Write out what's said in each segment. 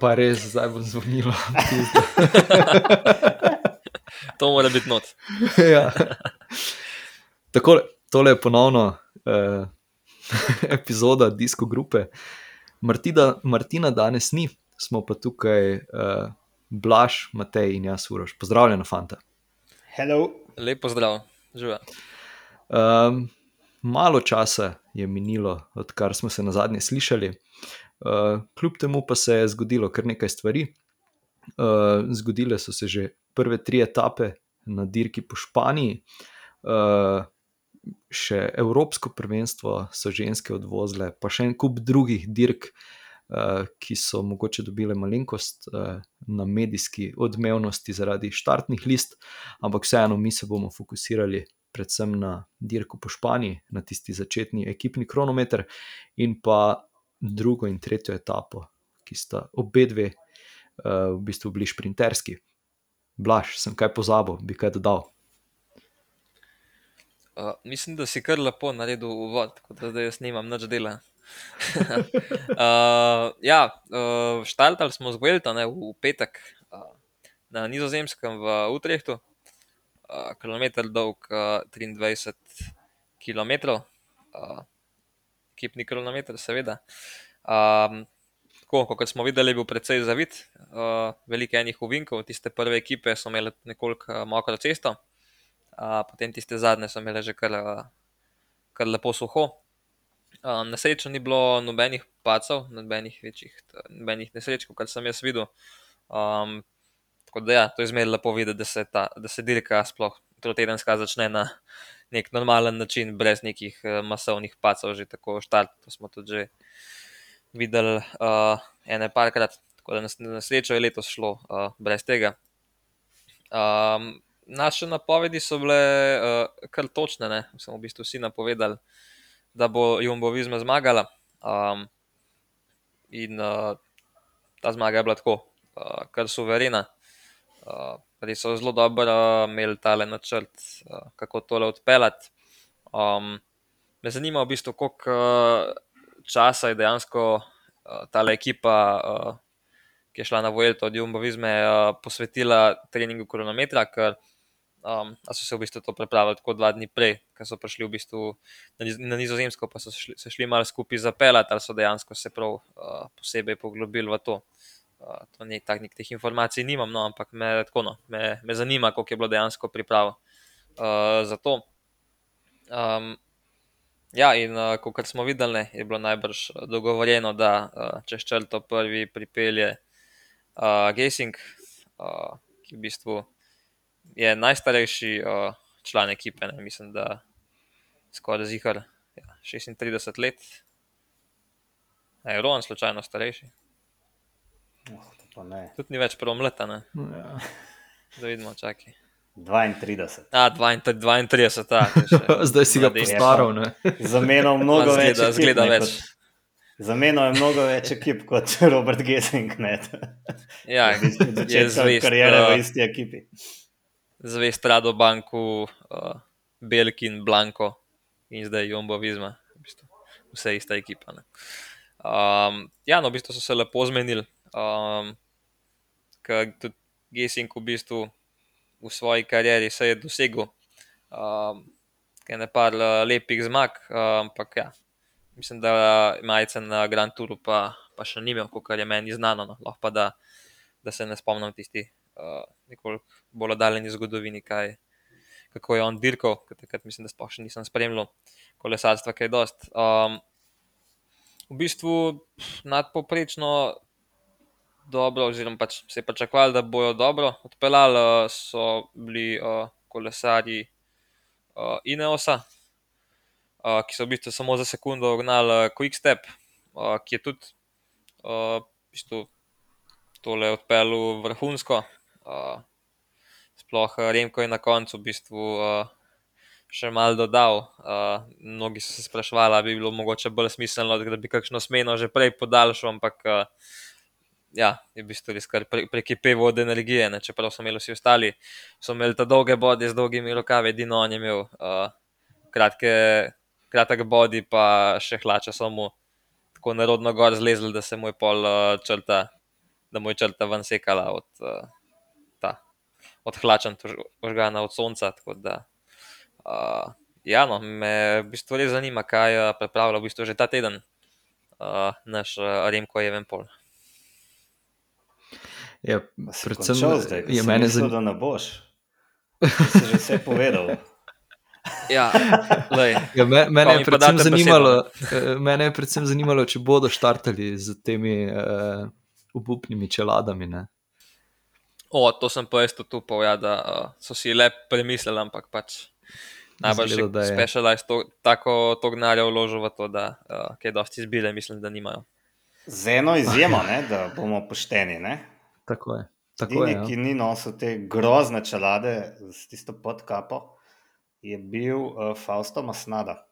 Pa res, zdaj bo zvonilo. to mora biti not. ja. Tako, tole je ponovno eh, epizoda Disko Grupe. Martina, Martina danes ni, smo pa tukaj eh, Blaž, Matej in jaz, Uroš. Pozdravljena, fanta. Hello. Lepo zdrav, živa. Um, malo časa je minilo, odkar smo se na zadnje slišali, uh, kljub temu pa se je zgodilo kar nekaj stvari. Uh, zgodile so se že prve tri etape na dirki po Španiji, uh, še Evropsko prvenstvo so ženske odvozile, pa še en kup drugih dirk, uh, ki so mogoče dobile malenkost uh, na medijski odmevnosti zaradi štartnih list, ampak vseeno mi se bomo fokusirali predvsem na dirko po Španiji, na tisti začetni ekipni kronometer in pa drugo in tretjo etapo, ki sta obe dve uh, v bistvu bili šprinterski. Blaž, sem kaj pozabil, bi kaj dodal. Uh, mislim, da si kar lepo naredil uvod, tako da zdaj jaz nimam nič dela. uh, ja, uh, štartali smo z Vuelta v petek uh, na nizozemskem v Utrehtu, uh, kilometr dolg uh, 23 km, uh, kipni kilometr, seveda. Um, tako, kot smo videli, je bil precej zavit, uh, veliko enih uvinkov. Tiste prve ekipe so imele nekoliko uh, mokro cesto, uh, potem tiste zadnje so imele že kar, uh, kar lepo suho. Uh, na srečo ni bilo nobenih pacov, nobenih večjih nobenih nesreč, kot sem jaz videl. Um, tako da, ja, to je zmeraj lepo videti, da se, ta, da se dirka sploh trotedenska začne na nek normalen način, brez nekih uh, masovnih pacov, že tako štart. To smo tudi že videli uh, ene parkrat, tako da na srečo je letos šlo uh, brez tega. Um, naše napovedi so bile uh, kar točne, ne? smo v bistvu vsi napovedali, da bo Jumbo Vizma zmagala. Um, in uh, ta zmaga je bila tako, uh, kar suverena. Uh, res so zelo dobro imeli tale načrt, uh, kako tole odpeljati. Um, me zanima v bistvu, koliko. Uh, časa je dejansko uh, ta ekipa, ki je šla na Vojlo od Jumbovizme, posvetila treningu kronometra, ker um, so se v bistvu to pripravili tako dva dni prej, ker so prišli v bistvu na, niz na Nizozemsko, pa so šli, se šli malo skupaj zapeljati, ali so dejansko se prav uh, posebej poglobili v to. Uh, to ni tak, nek teh informacij, nimam, no, ampak me, tako, no, me, me zanima, koliko je bilo dejansko priprav uh, za to. Um, Ja, in uh, kot smo videli, ne, je bilo najbrž dogovorjeno, da uh, čez črto prvi pripelje uh, Gesing, uh, ki v bistvu je najstarejši uh, član ekipe. Ne, mislim, da skoraj zihar ja, 36 let. Je Rohan slučajno starejši? Oh, Tudi ni več promleta. Ja. Da vidimo, čakaj. 32. A, 32, ta, Zdaj si ga postaral. Zamenjal mnogo več. Zgleda, zgleda več. Zamenjal je mnogo več ekip kot Robert Gesing. Ja, je zvest. Karijere v isti ekipi. Zvest Rado Banku, uh, Belkin, Blanko in zdaj Jumbo Vizma. V bistvu, vse ista ekipa. Um, ja, no, v bistvu so se lepo zmenili. Um, Ker tudi Gesing v bistvu v svoji karieri se je dosegel um, nekaj uh, lepih zmag, uh, ampak ja, mislim, da majce na Grand Touru pa, pa še ni imel, kot je meni znano. No. Lahko pa da, da se ne spomnim tisti uh, nekoliko bolj oddaljeni zgodovini, kaj, kako je on dirkal, ker takrat mislim, da sploh še nisem spremljal kolesarstva, kaj je dost. Um, v bistvu nadpoprečno dobro, oziroma pač se je pričakovalo, da bojo dobro odpeljali, so bili uh, kolesari uh, Ineosa, uh, ki so v bistvu samo za sekundo ognali Quick Step, uh, ki je tudi uh, v bistvu tole odpeljal vrhunsko. Uh, sploh Remko je na koncu v bistvu. Uh, Še malo dodal, uh, mnogi so se sprašvali, ali bi bilo mogoče bolj smiselno, da bi kakšno smeno že prej podaljšal, ampak uh, ja, je v bistvu res kar pre, prekipe vode energije. Ne? Čeprav so imeli vsi ostali, so imeli ta dolge bodi z dolgimi rokavi, edino on je imel uh, kratke, kratek bodi, pa še hlače samo tako narodno gor zlezel, da se mu je pol uh, črta da mu je črta ven sekala od, uh, ta, od hlačen, ožgana od sonca. Da, uh, ja, no, me v bistvu res zanima, kaj uh, pripravlja v bistvu že ta teden uh, naš uh, Remko Evenpol. Ja, predvsem zdaj, je meni zelo, da ne boš. Si že vse povedal. Ja, ja, me, mene, je zanimalo, eh, mene je predvsem zanimalo, če bodo štartali z temi uh, obupnimi čeladami. Ne? O, to sem pa jaz tudi upal, ja, da uh, so si le premislili, ampak pač najbolj specialized to, tako to gnarja vložil v to, da uh, je dosti izbire, mislim, da nimajo. Z eno izjemo, ne, da bomo pošteni. Ne? Tako je. Edini, ja. ki ni nosil te grozne čelade s tisto podkapo, je bil uh, Fausto Masnada.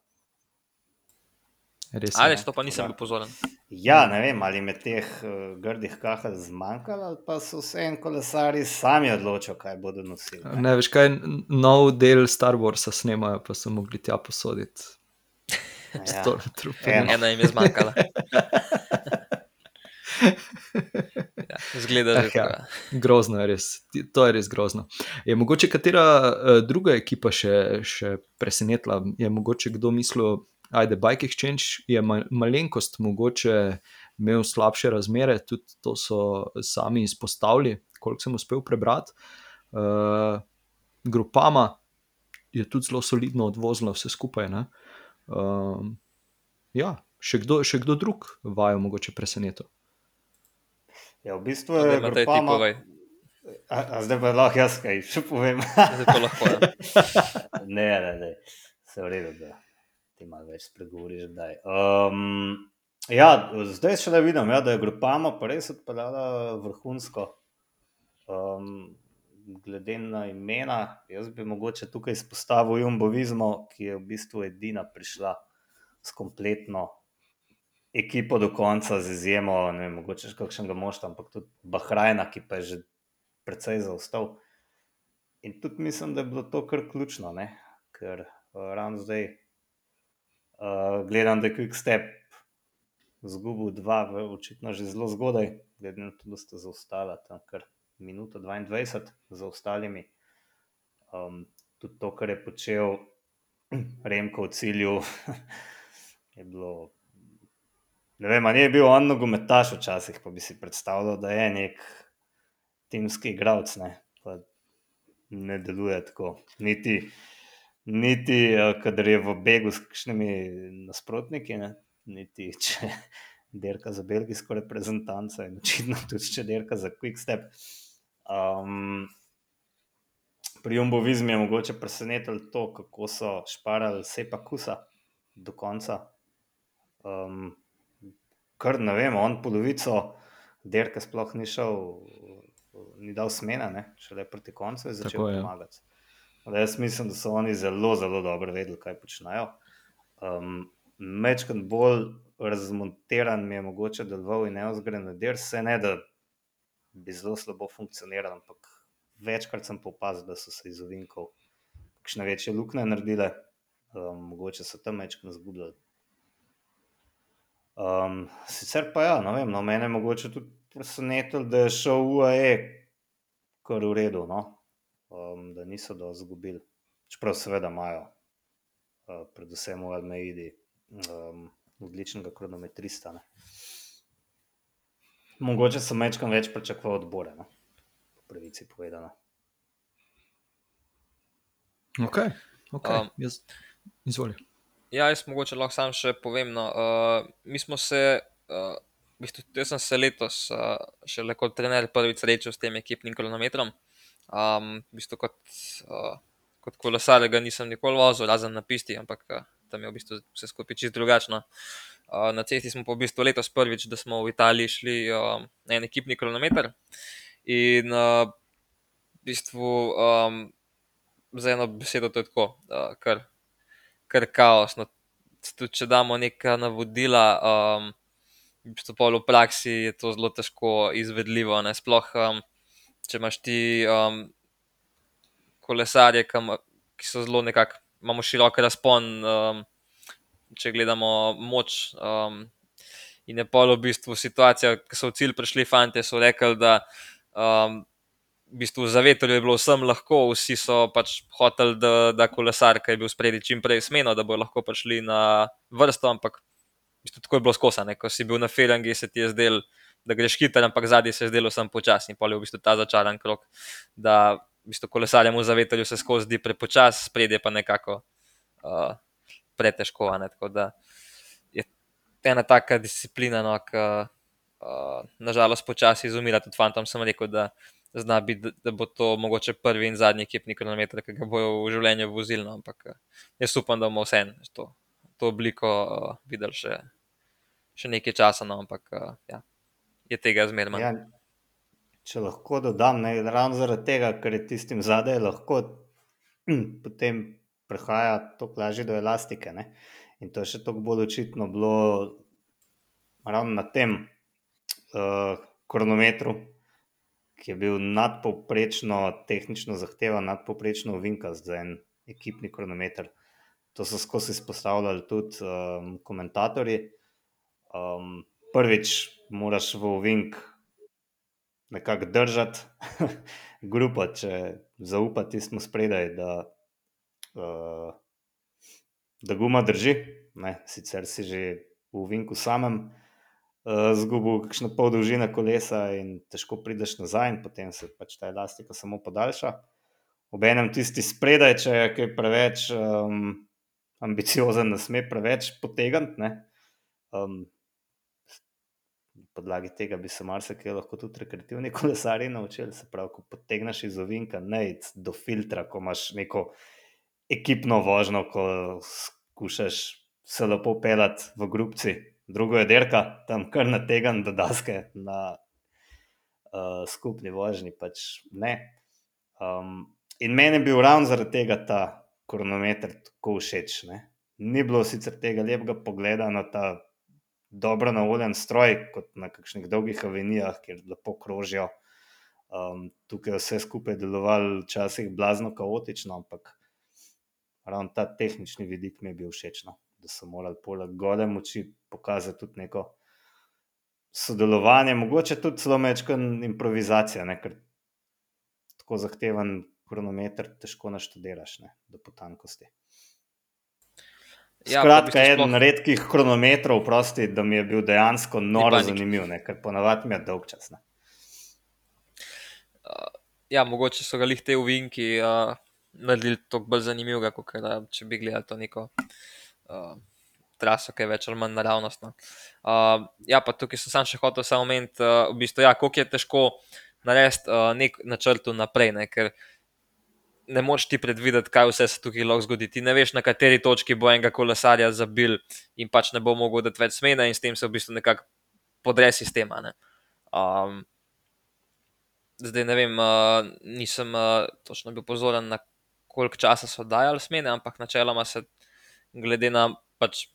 Res, ali to pa nisem bil pozoren? Ja, ne vem, ali me teh uh, grdih kahal zmanjkalo, ali pa so vse en kolesari sami odločili, kaj bodo nosili. Ne? ne veš, kaj nov del Star Warsa snemajo, pa so mogli tja posoditi. Ja. Ena jim je zmanjkala. ja, zgleda, da je ja, grozno. Je res. To je res grozno. Je mogoče katera uh, druga ekipa še, še presenetila? Je mogoče kdo mislil, da je Bike Exchange je mal, malenkost mogoče imel slabše razmere, tudi to so sami izpostavili, koliko sem uspel prebrati. Uh, grupama je tudi zelo solidno odvozila vse skupaj. Uh, ja, še kdo, še kdo drug vajo mogoče presenetilo. Ja, v bistvu je to zelo malo. Zdaj pa lahko jaz kaj še povem. lahko, ja. ne, ne, ne, se vredo, da ti malo več spregovoriš. Um, ja, zdaj še le vidim, ja, da je grupama pa res odpeljala vrhunsko. Um, glede na imena, jaz bi mogoče tukaj izpostavil Jumbovizmo, ki je v bistvu edina prišla s kompletno ekipo do konca, z izjemo, ne vem, mogoče še kakšnega moštva, ampak tudi Bahrajna, ki pa je že precej zaostal. In tudi mislim, da je bilo to kar ključno, ne? ker uh, ravno zdaj uh, gledam, da je Quick Step zgubil dva, očitno že zelo zgodaj, glede na to, da ste zaostali tam kar minuto 22 za ostalimi. Um, tudi to, kar je počel Remko v cilju, je bilo Ne vem, ali je bil on nogometaš včasih, pa bi si predstavljal, da je nek timski igralec, ne? ne deluje tako. Niti, niti eh, kadar je v begu s kakšnimi nasprotniki, ne? niti če derka za belgijsko reprezentanco in očitno tudi če derka za quick step. Um, pri Jumbovizmu je mogoče presenetilo to, kako so šparali sepa kusa do konca. Um, kar ne vem, on polovico derke sploh ni šel, ni dal smena, ne? šele proti koncu je začel Tako, pomagati. Ja. Jaz mislim, da so oni zelo, zelo dobro vedeli, kaj počnejo. Um, Mečkrat bolj razmontiran mi je mogoče deloval in neozgren na der, se ne da bi zelo slabo funkcioniral, ampak večkrat sem popazil, da so se iz ovinkov kakšne večje luknje naredile, um, mogoče so tam večkrat zgubljali sicer pa ja, no, vem, no, mene je mogoče tudi presenetilo, da je šel UAE kar v redu, no? um, da niso do zgubili. Čeprav seveda imajo, uh, predvsem v Almeidi, um, odličnega kronometrista. Ne? Mogoče sem večkrat več pričakoval odbore, no? po pravici povedano. Ok, okay. Um, jaz izvolim. Ja, jaz mogoče lahko sam še povem. No. Uh, mi smo se, uh, v bistvu, jaz sem se letos uh, še le kot trener prvič srečal s tem ekipnim kronometrom. Um, v bistvu kot, uh, kot kolesar ga nisem nikoli vozil, razen na pisti, ampak uh, tam je v bistvu vse skupaj čist drugačno. Uh, na cesti smo pa v bistvu letos prvič, da smo v Italiji šli uh, na en ekipni kronometer. In uh, v bistvu um, za eno besedo to je tako, uh, kar kar kaosno. Tudi če damo neka navodila, um, v praksi je to zelo težko izvedljivo. Ne? Sploh, um, če imaš ti um, kolesarje, ki so zelo nekako, imamo širok razpon, um, če gledamo moč. Um, In je polo v bistvu situacija, ko so v cilj prišli fanti, so rekli, da um, v bistvu za veter je bilo vsem lahko, vsi so pač hoteli, da, da kolesar, ki je bil spredi čim prej smeno, da bo lahko prišli na vrsto, ampak v bistvu tako je bilo skosane. Ko si bil na felangi, se ti je zdel, da greš hiter, ampak zadnji se je zdelo sem počasni. Pol je v bistvu ta začaran krok, da v bistvu kolesarjem v zavetelju se skozi zdi prepočas, spredje pa nekako uh, pretežko. Ne? Tako da je ena taka disciplina, no, ki uh, nažalost počasi izumira. Tudi fantom sem rekel, da zna biti, da, bo to mogoče prvi in zadnji ekipni kronometer, ki ga bojo v življenju vozili. No, ampak eh, jaz upam, da bomo vse to, to obliko uh, videli še, še nekaj časa, no, ampak uh, ja, je tega zmerno. Ja, če lahko dodam, ne, ravno zaradi tega, ker je tistim zadaj lahko potem prehaja tako lažje do elastike. Ne. In to je še toliko bolj očitno bilo ravno na tem uh, kronometru, ki je bil nadpoprečno tehnično zahteven, nadpoprečno uvinkast za en ekipni kronometer. To so skozi izpostavljali tudi um, komentatorji. Um, prvič, moraš v uvink nekako držati grupo, če zaupati smo spredaj, da, uh, da guma drži, ne? sicer si že v uvinku samem uh, zgubil kakšno pol dolžine kolesa in težko prideš nazaj, in potem se pač ta elastika samo podaljša. Obenem tisti spredaj, če je kaj preveč um, ambiciozen, ne sme preveč potegniti. Um, na podlagi tega bi se marsikaj lahko tudi rekreativni kolesari naučili. Se pravi, ko potegneš iz ovinka, ne do filtra, ko imaš neko ekipno vožnjo, ko skušaš se lepo pelati v grupci, drugo je derka, tam kar na tega, da daske na uh, skupni vožnji. Pač um, in meni je bil ravno zaradi tega ta kronometer tako všeč. Ne? Ni bilo sicer tega lepega pogleda na ta dobro navoljen stroj, kot na kakšnih dolgih avenijah, kjer lepo krožijo. Um, tukaj je vse skupaj delovalo, včasih blazno kaotično, ampak ravno ta tehnični vidik mi je bil všeč. No da so morali poleg gole moči pokazati tudi neko sodelovanje, mogoče tudi zelo mečko improvizacija, ne? ker tako zahteven kronometer težko naštudiraš ne? do potankosti. Ja, Skratka, eden sploh... redkih kronometrov, prosti, da mi je bil dejansko noro zanimiv, ne? ker ponavadi mi je dolg čas. Ne? Uh, ja, mogoče so ga lih te uvinki uh, naredili tako bolj zanimivega, kot če bi gledali to neko uh, traso, ki je več ali manj naravnostna. Uh, ja, pa tukaj sem še hotel samo omeniti, uh, v bistvu, ja, kako je težko narediti uh, nek načrt naprej, ne, ker ne moreš ti predvideti, kaj vse se tukaj lahko zgodi. Ti ne veš, na kateri točki bo enega kolesarja zabil in pač ne bo mogel dati več smene, in s tem se v bistvu nekako podre sistema. Ne. Um, zdaj ne vem, uh, nisem uh, točno bil pozoren na koliko časa so dajali smene, ampak načeloma se glede na pač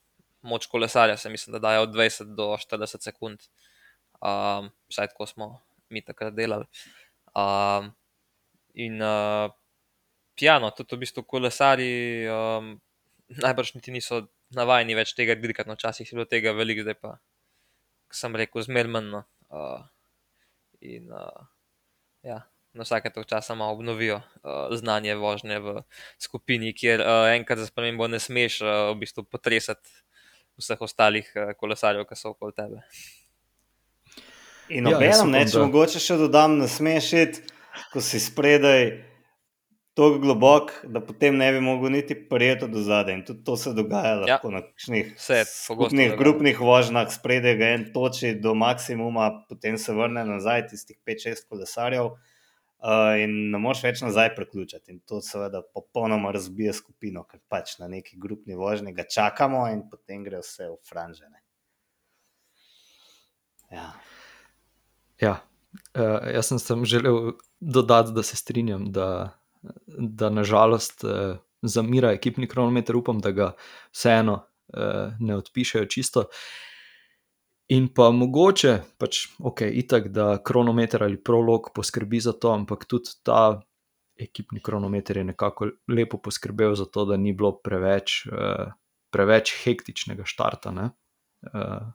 moč kolesarja, se mislim, da dajo od 20 do 40 sekund. Um, vsaj tako smo mi takrat delali. Um, in uh, piano, tudi v bistvu kolesari, um, najbrž niti niso navajeni več tega dirkati, no, včasih je bilo tega veliko, zdaj pa, sem rekel, zmerno. Uh, in uh, ja na vsake toliko časa malo obnovijo uh, znanje vožnje v skupini, kjer uh, enkrat za spremembo ne smeš uh, v bistvu potresati vseh ostalih uh, kolesarjev, ki so okoli tebe. In ja, obenem, ne, če da... mogoče še dodam, ne smeš iti, ko si spredaj. Tako globok, da potem ne bi mogel niti prijeti do zadaj. In tudi to se dogaja ja. na nekih grupnih vožnjah, spredaj ga en toči do maksimuma, potem se vrne nazaj, tistih 5-6 kolesarjev. Uh, in ne moreš več nazaj priključiti. In to seveda popolnoma razbije skupino, ker pač na neki grupni vožnji ga čakamo in potem gre vse v franžene. Ja. ja. Uh, jaz sem sem želel dodati, da se strinjam, da, da nažalost uh, zamira ekipni kronometer, upam, da ga vseeno uh, ne odpišajo čisto. Uh, In pa mogoče, pač, ok, itak, da kronometer ali prolog poskrbi za to, ampak tudi ta ekipni kronometer je nekako lepo poskrbel za to, da ni bilo preveč, uh, preveč hektičnega štarta. Ne? Uh,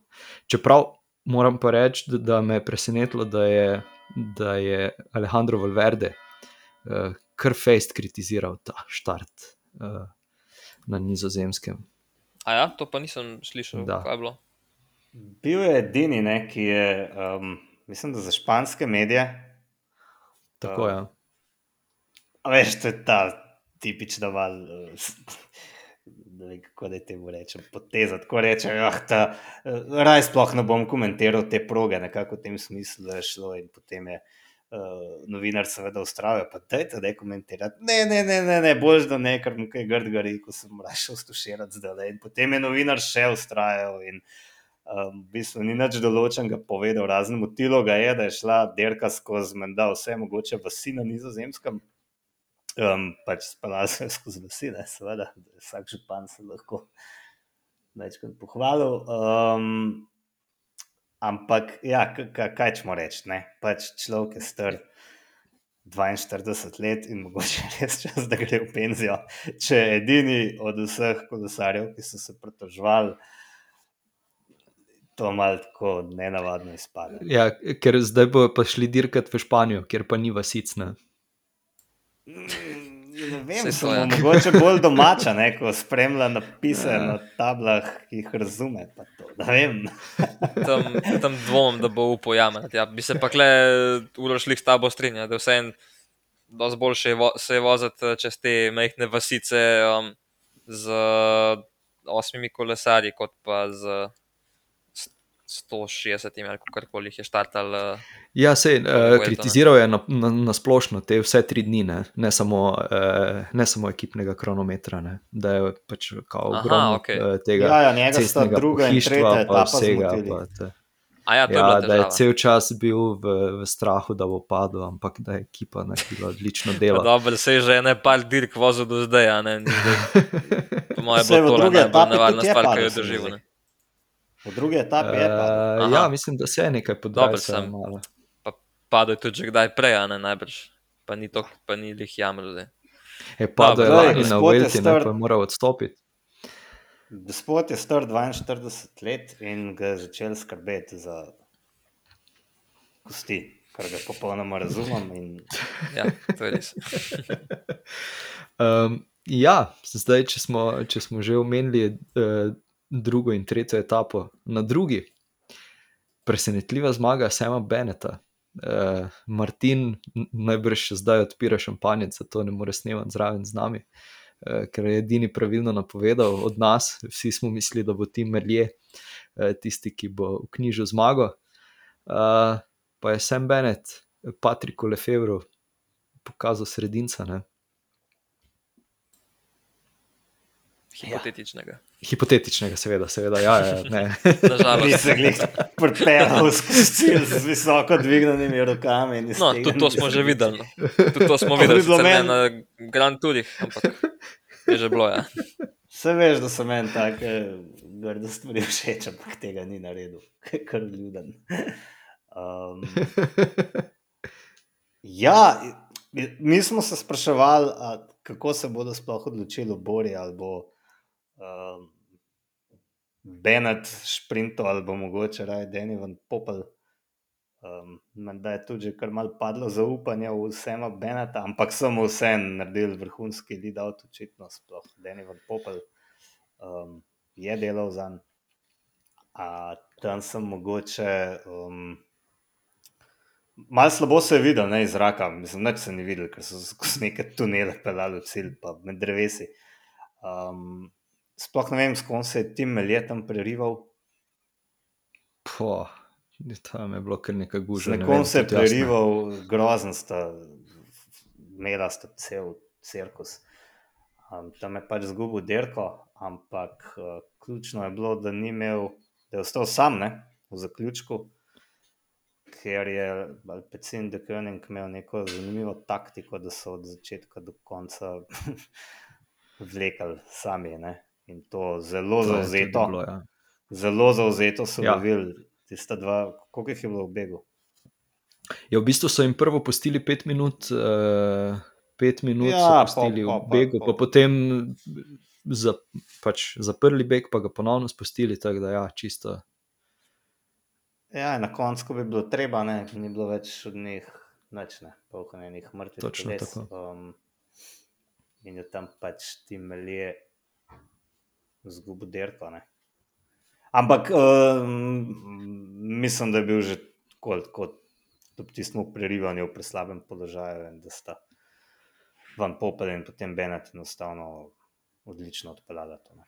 čeprav moram pa reči, da, da me je presenetilo, da je, da je Alejandro Valverde uh, kar fejst kritiziral ta štart uh, na nizozemskem. A ja, to pa nisem slišal, Da. kaj je bilo. Bil je edini, ne, ki je, um, mislim, da za španske medije. Tako Ja. je. Ja. A veš, to je ta tipična val. s- Ne vem, kako da temu rečem, poteza. Tako reče, ah, ta, eh, raj sploh ne bom komentiral te proge, nekako v tem smislu, da je šlo. In potem je uh, novinar seveda ustrajal, pa dajte ne komentirati. Ne, ne, ne, ne, ne bož da ne, ker mu kaj grdga rekel, sem rašel stuširati zdaj. In potem je novinar še ustrajal in um, v bistvu ni nič določenega povedal, razen motilo ga je, da je šla derka skozi menda vse mogoče vasi na nizozemskem. Um, pač spala se je skozi vasi, ne, seveda, vsak župan se lahko večkrat pohvalil. Um, ampak, ja, kaj ćemo reči, ne? Pač človek je star 42 let in mogoče res čas, da gre v penzijo. Če je edini od vseh kolesarjev, ki so se pritoževali, to malo tako nenavadno izpade. Ja, ker zdaj bo pa šli dirkati v Španijo, kjer pa ni vasic. Ne? Mm, Ne vem, samo je. mogoče bolj domača, ne, ko spremlja napise Ja. na tablah, ki jih razume. pa To, ne vem. Tam, tam dvomim, da bo upojamati. Ja, bi se pa kle urošlik s tabo strinjal, da vse en dosti boljše je vo, se je voziti eh, čez te majhne vasice um, z osmimi kolesarji, kot pa z 160 ali karkoli jih je štartal. Uh, Ja, sej, uh, Vuelto, ne. kritiziral je na, na, na splošno te vse tri dni, ne, ne, samo, uh, ne samo ekipnega kronometra, ne, da je pač kao ogromno okej. eh, tega Ja, ja, njega sta druga in tretja pa etapa vsega. zmotili. Pa te, a ja, to je ja, bila da je cel čas bil v, v strahu, da bo padel, ampak da je ekipa naredila odlično delo. Dobro, se je že ne par dirk vozil do zdaj, a ne. zdaj- Po mojem, bo to najbolj etapi nevarna je stvar, ki jo je se mi doživel. zdi. ne. V drugi etapi je pa. Uh, ja, mislim, da se je nekaj podaljšal. sem- malo. Pa padel je tudi že kdaj prej, a ne najbrž. Pa ni to, pa ni lih jamel. zdaj. Je padel je lani na Velti, ne star- pa je moral odstopiti. Gospod je star 42 let in ga je začel skrbeti za kosti, kar ga popolnoma razumem. In Ja, to je res. Um, ja, zdaj, če smo, če smo že omenili uh, drugo in tretjo etapo, na drugi, presenetljiva zmaga Sema Beneta. Uh, Martin najbrž še zdaj odpira šampanjec, zato ne more snemati zraven z nami, uh, ker je edini pravilno napovedal od nas. Vsi smo mislili, da bo Tim Merlje uh, tisti, ki bo vknjižil zmago. Uh, pa je Sam Bennett, Patriku Lefevru, pokazal sredinca. Ne? Hipotetičnega. Hipotetičnega, seveda, seveda. Ja, ja, ne. Nažalost. se glih pripeljal skozi cilj z visoko dvignjenimi rokami. in No, iztegnjenimi tudi to smo že videli. no. Tudi to smo videli, ne meni- na Grand Tourih, ampak je že bilo. Ja. Vse veš, da so meni take grde stvari všeč, ampak tega ni naredil, kar ljuden. Um, ja, mi- smo se spraševali, kako se bodo sploh odločili Bori, ali bo um, Bennett šprinto, ali bo mogoče raje Denny van Popel. Um, da je tudi kar malo padlo zaupanje v vsema Beneta, ampak so mu vse naredili vrhunski lead-out, očitno, sploh Denny van Popel um, je delal za njim. Tam sem mogoče. Um, Malo slabo se je videl ne, iz zraka, mislim, da se ni videl, ker so skozi neke tunele pelali v cilj, pa med drevesi. Um, sploh ne vem, s kom se je Tim Melje tam prerival. Po, tam je bilo kar nekaj Z gužve. ne nekom vem, se je prerival, grozen sta, imela sta cel cirkus. Um, tam je pač zgubil dirko, ampak uh, ključno je bilo, da ni imel, da je ostal sam ne, v zaključku, ker je Alpecin de Koning imel neko zanimivo taktiko, da so od začetka do konca vlekali sami. Ne. In to zelo To zauzeto. bilo, ja. Zelo zauzeto so Ja. lovili tista dva, koliko jih je bilo v begu. Ja, v bistvu so jim prvo pustili pet minut, uh, pet minut Ja, so pa- pustili pa- v pa- begu, pa- pa potem za, pač zaprli beg, pa ga ponovno spustili, tako da ja, čisto. Ja, na koncu, ko bi bilo treba, ne, ni bilo več od njih, nič ne, polkanje njih mrtvih. Točno teles, tako. Um, in je tam pač ti melje zgubo dirko. Ne. Ampak um, mislim, da je bil že kot, kot ob tistem prerivanju v preslabem položaju in da sta Van Popel in potem Bennett enostavno odlično odpeljala to. Ne.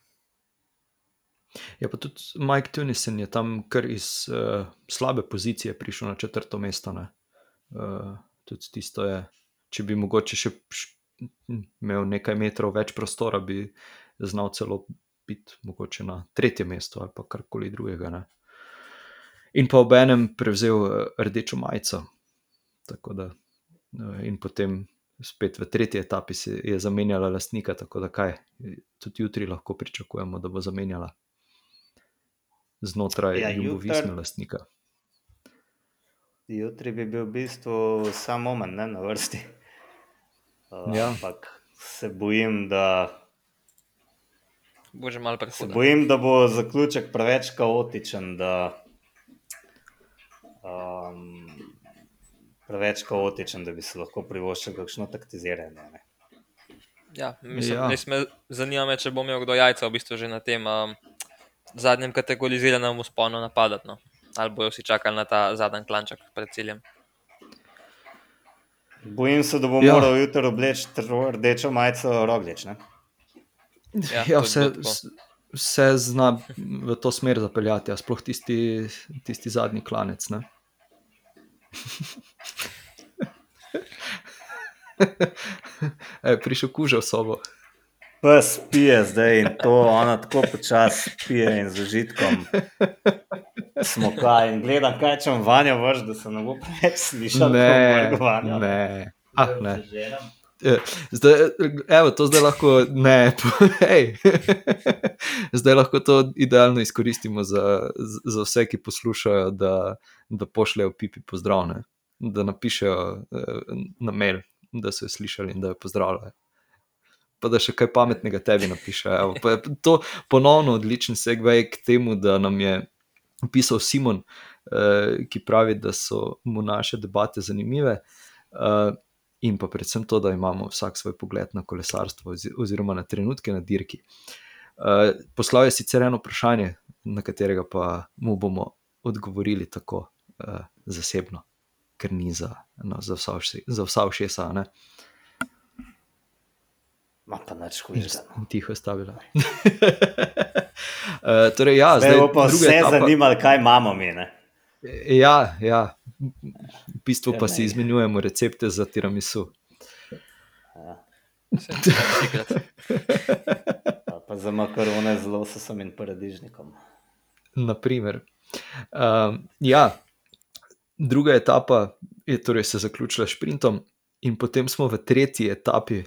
Ja, pa tudi Mike Tunisen je tam kar iz uh, slabe pozicije prišel na četrto mesto. Uh, tudi tisto je, če bi mogoče še š- imel nekaj metrov več prostora, bi znal celo biti mogoče na tretjem mestu ali pa karkoli drugega. Ne. In pa ob enem prevzel eh, rdečo majico. Tako da, eh, in potem spet v tretji etapi je zamenjala lastnika, tako da kaj, tudi jutri lahko pričakujemo, da bo zamenjala znotraj Ja, ljubovisna lastnika. Jutri bi bil v bistvu sam moment ne, na vrsti. Uh, Ja. Ampak se bojim, da, Bo že malo prehudo. bojim, da bo zaključek preveč kaotičen. Da, um, preveč kaotičen, da bi se lahko privoščil kakšno taktiziranje. Ne. Ja, mislim, Ja. Me zanima me, če bo imel kdo jajca v bistvu že na tem um, zadnjem kategoriziranem usponu napadati. No. Ali bojo vsi čakali na ta zadnji klanček pred ciljem. Bojim se, da bo Ja. moral jutri obleči rdečo majico roglič. Ne? Ja, Ja, vse, vse zna v to smer zapeljati, a sploh tisti, tisti zadnji klanec. Ne? e, prišel kuža v sobo. Pes pije zdaj in to ona tako počasi pije in z užitkom. Smo kaj in gledam, kaj če vam vanjo vrš, da se ne bo preveč slišal. Ne, ne. Ah, ne. Eh, Zdaj, evo, to zdaj lahko, ne, hej. zdaj lahko to idealno izkoristimo za, za vse, ki poslušajo, da, da pošljajo pipi pozdravne, da napišejo eh, na mail, da so jo slišali in da jo pozdravljajo. Pa da še kaj pametnega tebi napišejo. Evo, pa je to ponovno odličen segway k temu, da nam je pisal Simon, eh, ki pravi, da so mu naše debate zanimive. Uh, in pa predvsem to, da imamo vsak svoj pogled na kolesarstvo, ozi- oziroma na trenutke na dirki. Uh, poslal je sicer eno vprašanje, na katerega pa mu bomo odgovorili tako uh, zasebno, ker ni za, no, za, vsa, vše- za vsa všesa, ne? Ma pa nič hujša. in tiho stavila. uh, torej, ja, Zdaj bo pa vse etapa- zanimalo, kaj imamo mi. Ne? Ja, ja. V bistvu pa Ja, si izmenjujemo recepte za tiramisu. Ja. Pa za makarone z lososom in paradižnikom. Naprimer. Um, ja, druga etapa je torej se zaključila s sprintom, in potem smo v tretji etapi,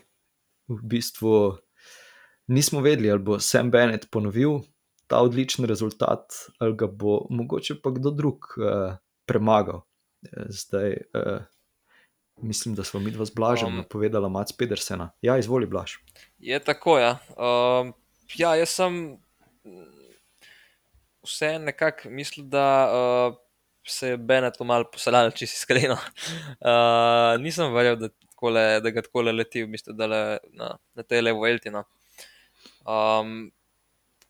v bistvu nismo vedeli, ali bo Sam Bennett ponovil ta odličen rezultat, ali ga bo mogoče pa kdo drug uh, premagal. Zdaj, uh, mislim, da smo mi dva z Blažem Um, um, napovedala Mac Pedersena. Ja, izvoli Blaž. Je tako, ja. Um, ja, jaz sem vse nekako mislil, da uh, se je Bennett malo posalal, če si iskreno. Uh, nisem verjel, da, takole, da ga tako leti, v bistvu, da le na, na tej levo Eltino. Um,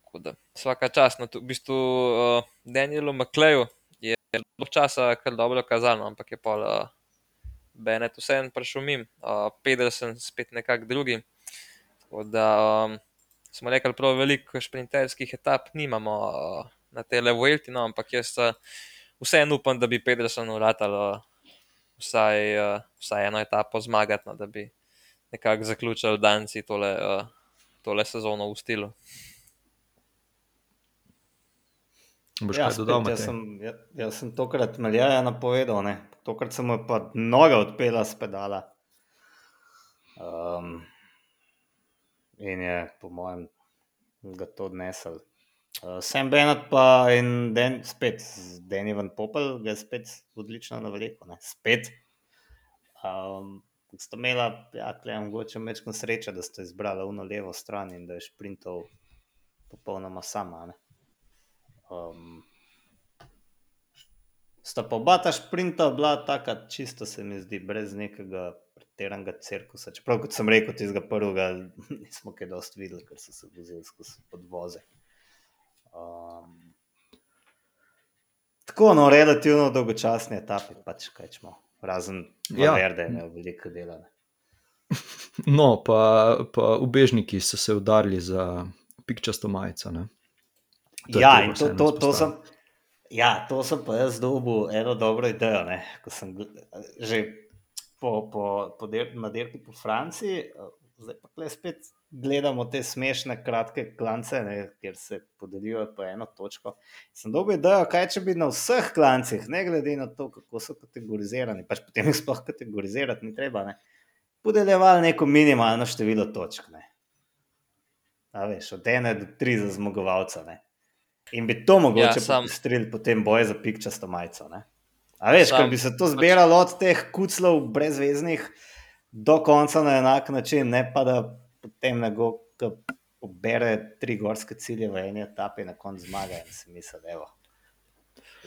tako da, vsaka čast, no, v bistvu uh, Danielu McLeju je dolgo časa kar dobro kazalo, ampak je pa uh, Bennett vseeno prišel mim, uh, Pedersen spet nekako drugi. Tako da um, smo rekli, prav veliko šprinterskih etap nimamo uh, na tej Levoelti, no, ampak jaz uh, vseeno upam, da bi Pedersen uratal uh, vsaj, uh, vsaj eno etapo zmagati, no, da bi nekako zaključili danci tole, uh, tole sezono v stilu. Boš Ja, kaj dodal, spet, jaz, sem, jaz, jaz sem tokrat Meljaja napovedal, ne. tokrat sem mu pa noga odpela s pedala. Um, in je, po mojem, ga to odnesel. Uh, Sam Bennett pa in Den, spet Danny Van Popel, ga je spet odlično navlekel, ne. spet. Um, Sta imela, ja, klej, mogoče mečko sreče, da ste izbrali uno levo stran in da je šprintov popolnoma sama. Ne? Um, sta pa oba ta šprinta bila taka, čisto se mi zdi, brez nekega pretiranega cirkusa. Čeprav, kot sem rekel, tistega prvega nismo kaj dosti videli, ker so se vozili skozi podvoze. Um, tako, no, relativno dolgočasni etapi, pač kaj smo, razen Ja. Valverde, ne veliko dela. Ne. No, pa, pa ubežniki so se udarili za pikčasto majico. Ne? To Ja, in to, to, to sem. Ja, to sem pa jaz dobil eno dobro idejo. Ne, ko sem že po, po, po der, na dirki po Franciji, zdaj pa spet gledamo te smešne, kratke klance, ne, kjer se podelijo po eno točko. Sem dobil idejo, kaj če bi na vseh klancih, ne glede na to, kako so kategorizirani, pač potem jih sploh kategorizirati ni treba, ne, podeljevali neko minimalno število točk. Ne. A veš, od ene do tri za zmagovalca. Ne. In bi to mogoče ja, sam- popestrili potem boje za pikčasto majico. Ne? A veš, Sam- ker bi se to zbiralo od teh kuclov brezveznih do konca na enak način, ne pa da potem nekdo, pobere tri gorske cilje v eni etapi, na koncu zmaga in si misli, da je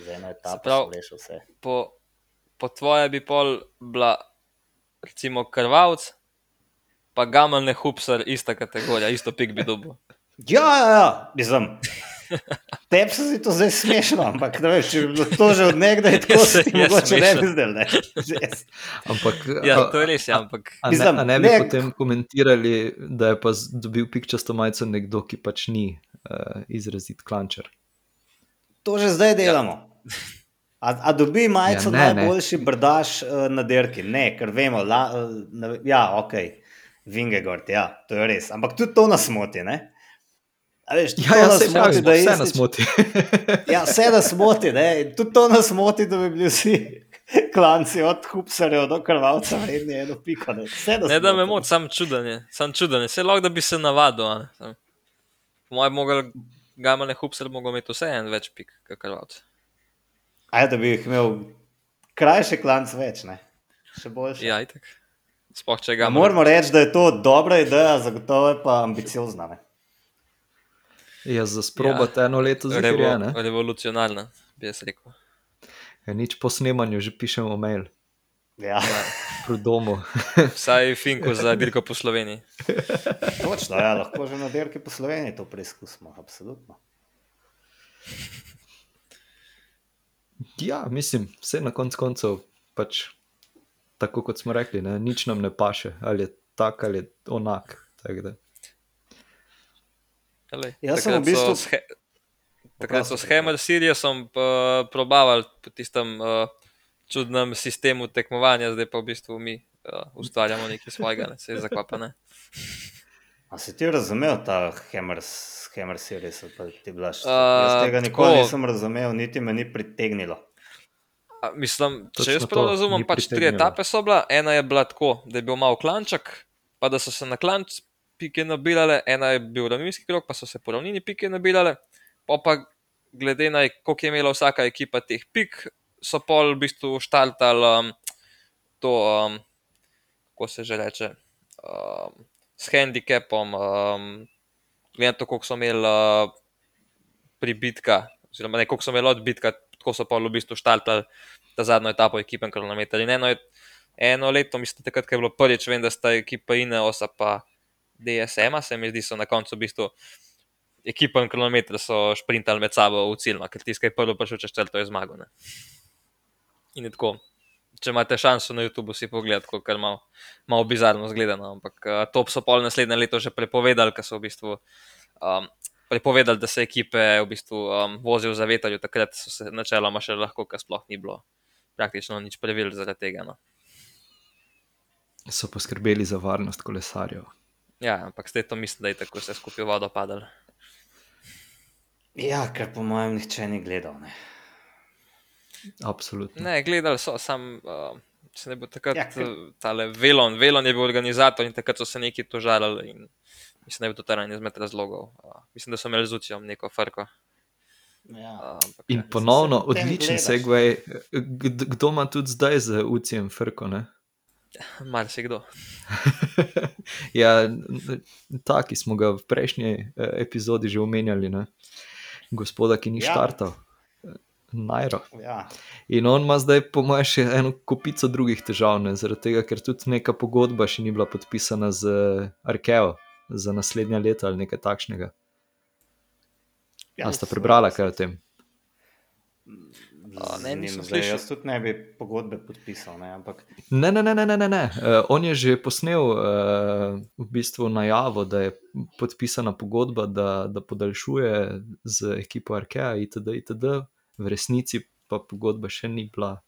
za eno etapo sem rešil vse. Po, po tvoje bi pol bila, recimo, krvavc, pa gamalne hupsar, ista kategorija, isto pik bi dobil. Ja, ja, ja, mislim. Tebi se zdi to zdaj smešno, ampak ne veš, če bi bilo to že od nekdaj tako, Ja, se ti mogoče ne bi smešno. zdel. Ne? Res. Ampak, Ja, a- to je res, ja, ampak A ne, Mislim, a ne bi ne- potem komentirali, da je pa dobil pikčasto majico nekdo, ki pač ni uh, izrazit klančer. To že zdaj delamo. A, a dobi majico Ja, ja, ne, ne. najboljši brdaš uh, na dirki? Ne, ker vemo, la, uh, ne, ja, ok, Vingegord, ja, to je res. Ampak tudi to nas moti. Ne? A veš, Ja, ja nas se moti, da je vse nas moti. Ja, vse nas moti, ne? in tudi to nas moti, da bi bili vsi klanci od hupsarjev do krvavca vredni eno piko. Ne, Vse nas ne da me moti. sam čuden je, sam čuden je. Vse lahko, da bi se navadil. a. Po mojem, mogel gamalne hupsar mogel imeti vse en več pik, kot krvavc. Aj, da bi jih imel krajši klanc več, ne? še boljši. Ja, itek. Sploh če Ja, ga moramo reči, da je to dobra ideja, zagotovo je pa ambiciozna. Ne? Ja, za sprobati ja. eno leto zjutraj. Revo, ne? revolucionarna, bi jaz rekel. Ja, nič po snemanju, že pišemo mail Ja. pro domu. Vsaj Finku za dirko po Sloveniji. Točno, ja, lahko že na dirki po Sloveniji to preizkusimo, absolutno. Ja, mislim, vse na koncu koncev, pač, tako kot smo rekli, ne, nič nam ne paše, ali je tak ali je onak. tako da. Lej, Jaz sem v bistvu- so He- Takrat so s Oprosti, Hammer Siriosom uh, probavali po tistem uh, čudnem sistemu tekmovanja, zdaj pa v bistvu mi uh, ustvarjamo nekaj svojega, ne se je zakvapane. A si ti razumel ta Hammer, Hammer series, ali pa ti blaš? A, Jaz tega nikoli tako. nisem razumel, niti me ni pritegnilo. A, mislim, Točno če jaz prav razumem, pač tri etape so bile. Ena je bila tako, da je bil malo klanček, pa da so se na klanč pike nabirale, ena je bil ravninski krok, pa so se po ravnini pike nabirale, pa pa glede na koliko je imela vsaka ekipa teh pik, so pol v bistvu štartali um, to, um, kako se že reče, um, s handicapom, um, glede na to, koliko so imeli uh, pribitka, oziroma ne koliko so imeli odbitka, tako so pa v bistvu štartali ta zadnjo etapo ekipe kronometra. In eno, je- eno leto, mislim, ko je bilo prvič, vem, da sta ekipa Ineosa pa DSM, se mi zdi, so na koncu v bistvu ekipa in kronometer so šprintali med sabo v cilj, no, ker tiskaj prvo prišel čez črto je zmagal. Ne. In je tako. Če imate šanso na YouTubu si pogledati, kako je malo, malo bizarno zgledano, ampak uh, to so pol naslednje leto že prepovedali, ker so v bistvu um, prepovedali, da se ekipe v bistvu um, vozijo za veterju, takrat so se načeloma še lahko, ker sploh ni bilo praktično nič pravil zaradi tega. No. So poskrbeli za varnost kolesarjev. Ja, ampak zdaj to mislim, da je tako vse skupaj vodo padalo. Ja, ker po mojem nihče ni gledal. Ne. Absolutno. Ne, gledali so, sam uh, se ne bo takrat, Ja, ker- tale Velon, Velon je bil organizator in takrat so se neki tožarali in mislim, da je bil to eden izmed razlogov. Uh, mislim, da so imeli z Ucijom neko frko. Ja. Uh, In ja. ponovno, odličen segway. Kd- Kdo ima tudi zdaj z UCM frko? Ne? Marsikdo. ja, n- ta, ki smo ga v prejšnji eh, epizodi že omenjali, ne? gospoda, ki ni Ja. štartal, eh, Najro. Ja. In on ima zdaj, po mojem, še eno kupico drugih težav, ne? zaradi tega, ker tudi neka pogodba še ni bila podpisana z Arkeo za naslednja leta ali nekaj takšnega. Ja, ste prebrali kaj o tem? A, ne, njim zdaj slišal. Jaz tudi ne bi pogodbe podpisal, ne, ampak Ne, ne, ne, ne, ne. ne. Uh, on je že posnel uh, v bistvu najavo, da je podpisana pogodba, da, da podaljšuje z ekipo Arkea, itd., itd. V resnici pa pogodba še ni bila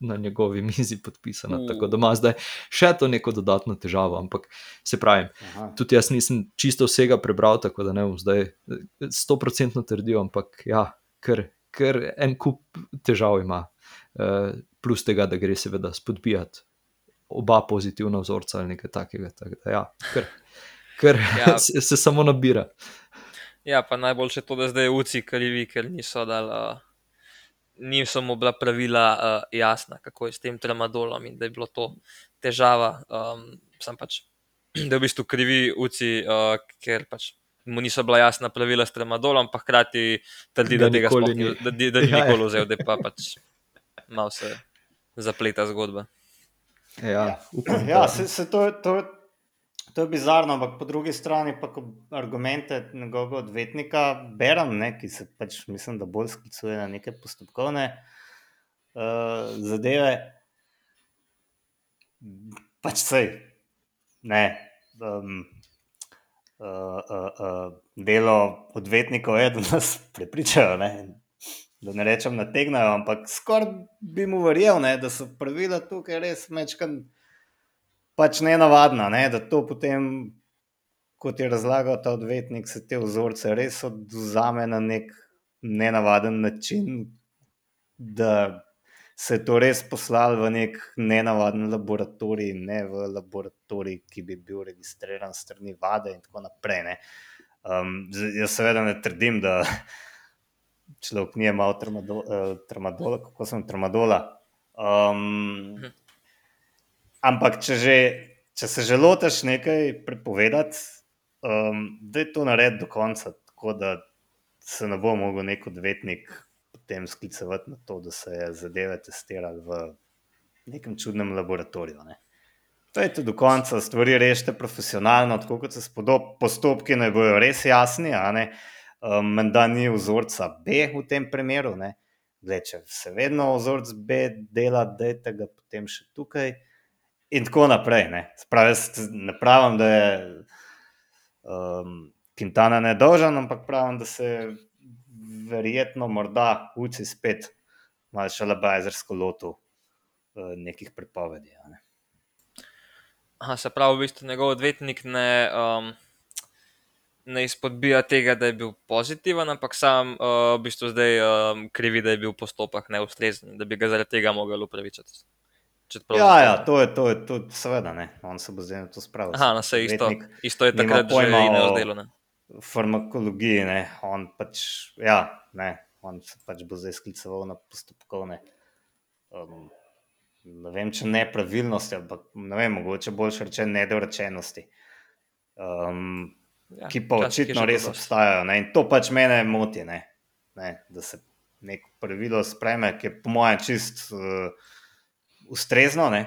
na njegovi mizi podpisana, uh. tako da ima zdaj še to neko dodatno težavo. Ampak se pravi, aha, tudi jaz nisem čisto vsega prebral, tako da ne bom zdaj stoprocentno trdil, ampak ja, ker, ker en kup težav ima. Uh, plus tega, da gre seveda spodbijati oba pozitivna vzorca ali nekaj takega. Tak da, ja, kar, kar ja. Se, se samo nabira. Ja, pa najboljše to, da zdaj uci krivi, ker niso dali. Uh, niso mu bila pravila uh, jasna, kako je s tem tramadolom in da je bilo to težava. Um, sam pač, da v bistvu krivi uci, uh, ker pač mu niso bila jasna pravila s tramadolom, pa hkrati trdi, Ga da tega sploh ni, da, da, da ni Ja, ja. nikoli vzel, da pa pač malo se zapleta zgodba. Ja, upam, ja da- se, se to, to, to je bizarno, ampak po drugi strani pa ko argumente njegovega odvetnika berem, ne, ki se pač mislim, da bolj sklicuje na neke postopkovne uh, zadeve. Pač sej, ne. Um, uh, delo odvetnikov je, da nas prepričajo, ne, da ne rečem, nategnajo, ampak skoraj bi mu verjel, ne, da so pravila tukaj res mečkan pač ne, da to potem, kot je razlagal ta odvetnik, se te vzorce res odzame na nek nenavaden način, da se je to res poslal v nek nenavaden laboratorij, ne v laboratorij, ki bi bil registriran strani vade in tako naprej. Ne. Um, jaz seveda ne trdim, da človek ni imel tramadol, tramadola, kako sem tramadola. Um, ampak če, že, če se že lotiš nekaj prepovedati, um, da je to narediti do konca, tako da se ne bo mogel nek odvetnik potem sklicevati na to, da se je zadeve testirali v nekem čudnem laboratoriju. Ne. Pejte do konca, stvari rešite profesionalno, tako kot se spodob, postopki naj bojo res jasni. Um, Menda ni vzorca B v tem primeru. ne. Glej, če se vedno vzorec B dela, dajte ga potem še tukaj. In tako naprej. Ne, Spravi, ne pravim, da je um, Quintana nedolžen, ampak pravim, da se je verjetno morda uci spet malo šalabajzersko lotil uh, nekih prepovedi. a Ne. Aha, se pravi, v bistvu njegov odvetnik ne, um, ne izpodbija tega, da je bil pozitiven, ampak sam uh, v bistvu zdaj um, krivi, da je bil postopek neustrezen, da bi ga zaradi tega mogel upravičiti. Ja, ja, to je, to je, to, seveda ne, on se bo zdaj na to spravil. Aha, no, se isto, isto je takrat že in o- razdelo. Ne? Farmakologiji, ne, on pač, ja, ne, on se pač bo zdaj skliceval na postopkovne. Um, ne vem, če nepravilnosti, ampak ne vem, mogoče boljše reče nedorečenosti. Um, Ja, ki pa očitno res dosti. obstajajo. Ne? In to pač mene moti, ne? Ne? da se neko pravilo spreme, ki je po mojem čist uh, ustrezno, ne?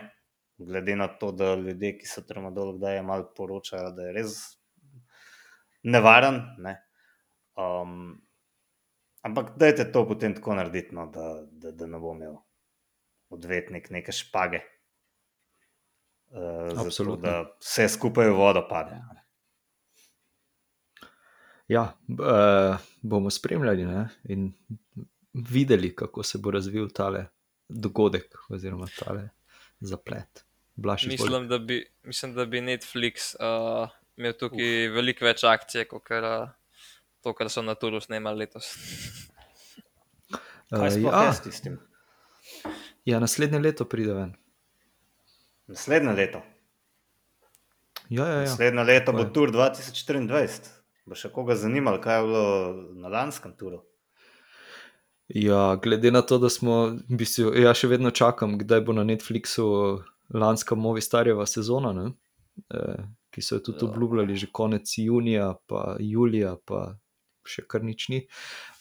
glede na to, da ljudje, ki so tramadol, kdaj je malo poročajo, da je res nevaren. Ne? Um, ampak dajte to potem tako narediti, no, da, da, da ne bo imel odvetnik neke špage. Uh, zato, Absolutno. da vse skupaj v vodo pade. Ja, eh, bomo spremljali ne? in videli, kako se bo razvil tale dogodek, oziroma tale zaplet. Blaž. Mislim, da bi, mislim, da bi Netflix uh, imel tukaj Uf. veliko več akcije, kot kar, uh, to, kar so na Turu snemali letos. Kaj Eh, sploh ja, je s tistim? ja, naslednje leto pride ven. Naslednje leto. Ja, ja, ja. Naslednje leto tako bo tur 2024. Bo še koga zanimalo, kaj je bilo na lanskem turu. Ja, glede na to, da smo, v bistvu, ja, še vedno čakam, kdaj bo na Netflixu lanska Movistarjeva sezona, ne? Uh, ki so jo tudi Ja. obljubljali že konec junija, pa julija, pa še kar nič ni.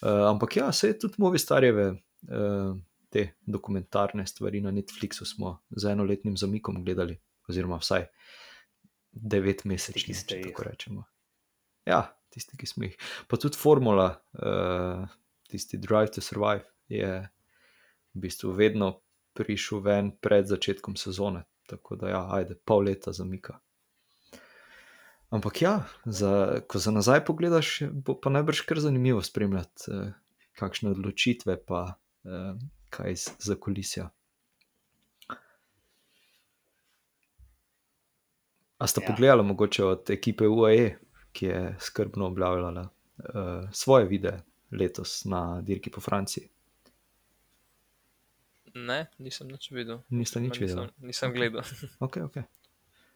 Uh, ampak ja, se je tudi Movistarjeve. Uh, Te dokumentarne stvari na Netflixu smo z enoletnim zamikom gledali, oziroma vsaj devet ste če tako rečemo. Ja, tisti, ki smo jih. Pa tudi formula, uh, tisti Drive to Survive, je v bistvu vedno prišel ven pred začetkom sezone. Tako da, ja, ajde, pol leta zamika. Ampak ja, za, ko za nazaj pogledaš, bo pa najbrž kar zanimivo spremljati, eh, kakšne odločitve pa eh, kaj iz zakulisja. A sta Ja. pogledala mogoče od ekipe UAE, ki je skrbno objavljala uh, svoje videe letos na dirki po Franciji? Ne, nisem nič videl. Nista nič nisem, videla. nisem gledal. Okay, okay.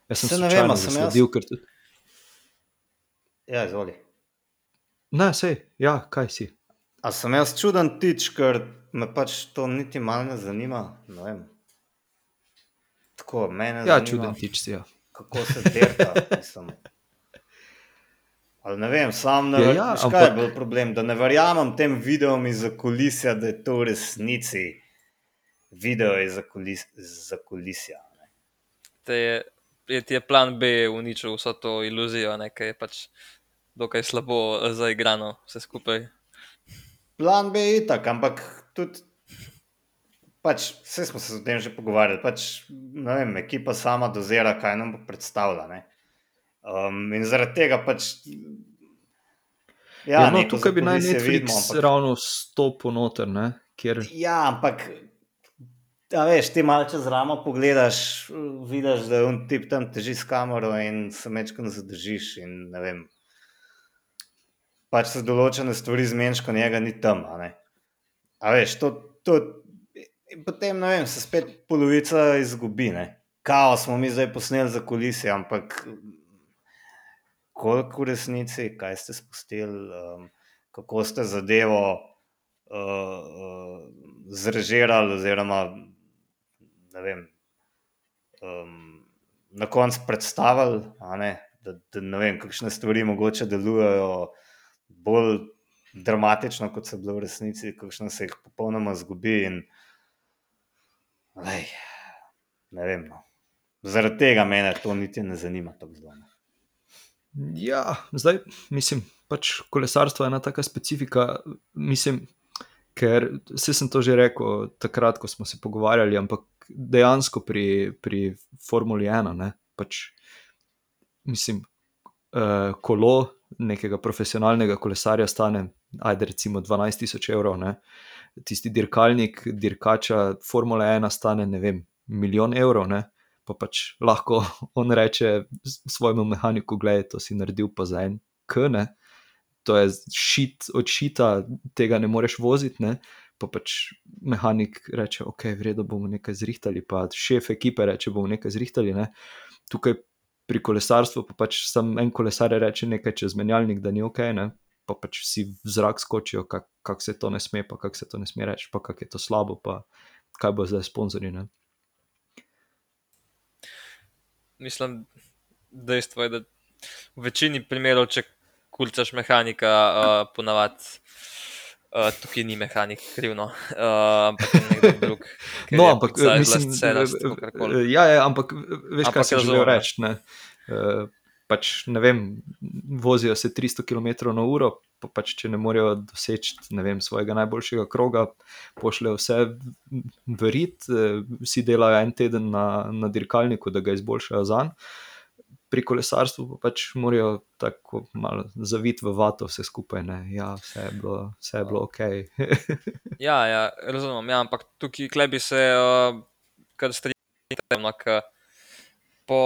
Jaz sem se ne vem, sem jaz- zasledil, ker tudi. Ja, izvoli. Ne, sej, ja, kaj si. A sem jaz čuden tič, ker me pač to niti malo ne zanima. Ne vem. Tako, mene Ja, zanima, čuden tič si. Ja. kako se dirka. mislim. Ali ne vem, sam ne Ja, vem, ja, ja, kaj je bil problem, da ne verjamem tem videom iz kulisja, da je to v resnici video iz kulis, kulisja. Te je, je, ti je plan B uničil vso to iluzijo, ne, ki je pač dokaj slabo eh, zaigrano vse skupaj. Plan B je itak, ampak tudi, pač, vse smo se o tem že pogovarjali, pač, vem, ekipa sama dozira, kaj nam bo predstavila. Ne? Um, in zaradi tega pač. Ja, ja, no, tukaj bi naj Netflix vidimo, ampak... ravno stopil noter, ne? kjer Ja, ampak. A veš, ti malo čez ramo pogledaš, vidiš, da je on tip tam teži s kamero in se mečkam zadržiš. In, vem, pač se določene stvari zmeniš, ko njega ni tam. A, a veš, to, to, in potem vem, se spet polovica izgubi. Ne. Kao smo mi zdaj posneli za kulise, ampak koliko v resnici, kaj ste spustili, um, kako ste zadevo uh, uh, zrežirali, oziroma ne vem, um, na koncu ne, da, da ne vem, kakšne stvari mogoče delujejo bolj dramatično, kot so bile v resnici, kakšne se jih popolnoma zgubi. In, lej, ne vem. No. Zaradi tega mene to niti ne zanima tako zelo. Ja, zdaj mislim, pač kolesarstvo je ena taka specifika. Mislim, ker vse sem to že rekel takrat, ko smo se pogovarjali, ampak dejansko pri, pri Formuli 1, ne, pač mislim, uh, kolo nekega profesionalnega kolesarja stane, ajde recimo 12 tisoč evrov, ne. tisti dirkalnik, dirkača Formule 1 stane, ne vem, milijon evrov. Ne. Pa pač lahko on reče svojemu mehaniku, gledaj, to si naredil pa za en K, ne. To je šit od šita, tega ne moreš voziti, ne. Pa pač mehanik reče, ok, v redu bomo nekaj zrihtali, pa šef ekipe reče, bomo nekaj zrihtali, ne. Tukaj pri kolesarstvu pa pač sam en kolesar reče nekaj čez menjalnik, da ni ok, ne. Pa pač vsi v zrak skočijo, kako kak se to ne sme, pa kako se to ne sme reči, pa kako je to slabo, pa kaj bo zdaj sponzorji. Mislim, dejstvo je, da v večini primerov, če kurcaš mehanika, uh, ponavadi uh, tukaj ni mehanik krivno, uh, ampak je nekdo drug. No, ampak pač mislim, cerast, kakorkoli. ja, ja, ampak veš, Ampak kaj razumem, ja. reči. Ne? Uh, pač ne vem, vozijo se 300 km na uro, pa pač če ne morejo doseči ne vem, svojega najboljšega kroga, pošljejo vse v- rit, eh, vsi delajo en teden na, na dirkalniku, da ga izboljšajo za njim. Pri kolesarstvu pa pač morajo tako malo zaviti v vato vse skupaj. Ja, vse je bilo, vse je bilo ok. Ja, ja, razumem, ja, ampak tukaj klej bi se uh, kar strinjal, ker po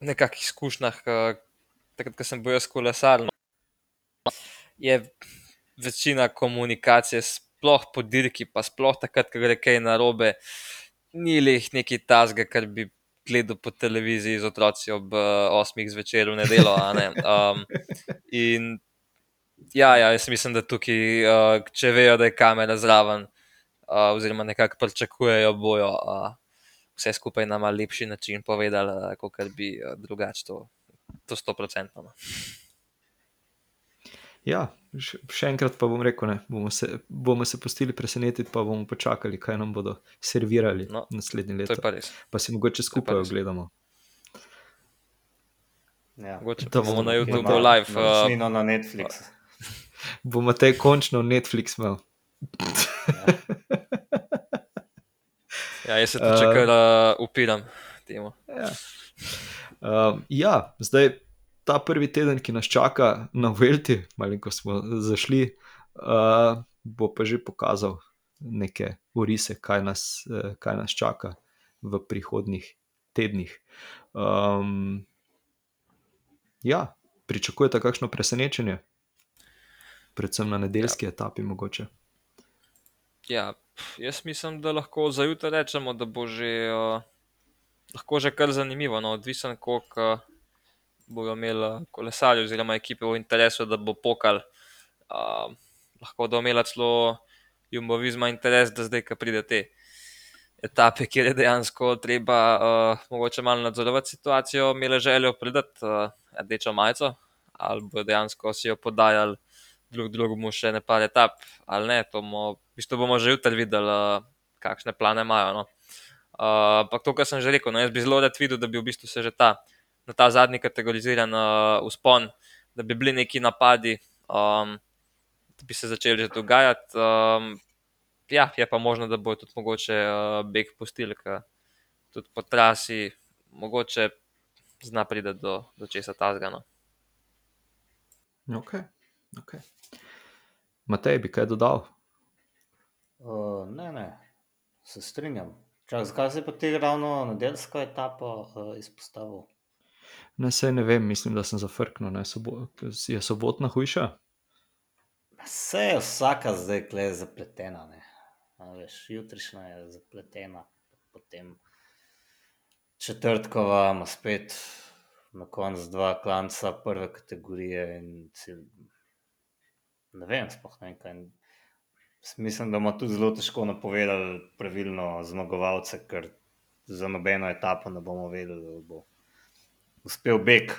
nekakšnih izkušnjah, uh, ko sem bil jaz kolesar, no, je večina komunikacije, sploh po dirki, pa sploh takrat, ko gre kaj narobe, ni leh neki tasga, kar bi gledal po televiziji z otroci ob uh, 8. zvečer v nedelo. Ne? Um, in Ja, ja, jaz mislim, da tukaj, uh, če vejo, da je kamera zraven, uh, oziroma nekako pričakujejo, bojo uh, vse skupaj na mal lepši način povedali, kot bi uh, drugače to, to 100%. Ja, še, še enkrat pa bom rekel, ne, bomo, se, bomo se pustili presenetiti, pa bomo počakali, kaj nam bodo servirali No, naslednje To leto. je pa res. Pa si mogoče skupaj ogledamo. Ja. Mogoče To pa bomo na YouTubu live. Uh, Naročnino na Netflix. Bomo te končno Netflix imel. ja, jaz se tudi Uh, kar uh, upiram temu. Ja. Um, ja, zdaj ta prvi teden, ki nas čaka na Velti, malo ko smo zašli, uh, bo pa že pokazal neke urise, kaj nas, uh, kaj nas čaka v prihodnih tednih. Um, ja, pričakujete kakšno presenečenje? Predvsem na nedeljski ja. etapi, mogoče. Ja, jaz mislim, da lahko za jutro rečemo, da bo že, uh, lahko že kar zanimivo. No, odvisen, koliko uh, bodo imeli kolesarji oziroma ekipe v interesu, da bo pokal. Uh, lahko da imela celo Jumbovizma interes, da zdaj, ko pride te etape, kjer je dejansko treba uh, mogoče malo nadzorovati situacijo, imele željo predati uh, rdečo majico, ali bo dejansko si jo podajali drug drugemu še ne par etap, ali ne. Bomo, v bistvu bomo že jutri videli, uh, kakšne plane imajo. No. Uh, Ampak to, kar sem že rekel, no, jaz bi zelo rad videl, da bi v bistvu se že ta, na ta zadnji kategoriziran uh, uspon, da bi bili neki napadi, um, da bi se začeli že dogajati. Um, ja, je pa možno, da bo tudi mogoče uh, beg pustil, ker tudi po trasi mogoče zna priti do, do česa tazga. No. Okay. Okay. Matej, bi kaj dodal? Uh, ne, ne, se strinjam. Čak, zakaj si pa ti ravno nedeljsko etapo uh, izpostavil? Ne, sej ne vem, mislim, da sem zafrknil. Ne, sobo, je sobotna hujša? Vse je vsaka zdaj kle zapletena. Ne. Veš, jutrišnja je zapletena, potem četrtkova ima spet na koncu dva klanca prve kategorije. Cel... Ne vem, sploh ne vem kaj. Mislim, da bomo tudi zelo težko napovedali pravilno zmagovalce, ker za nobeno etapo ne bomo vedeli, da bo uspel beg.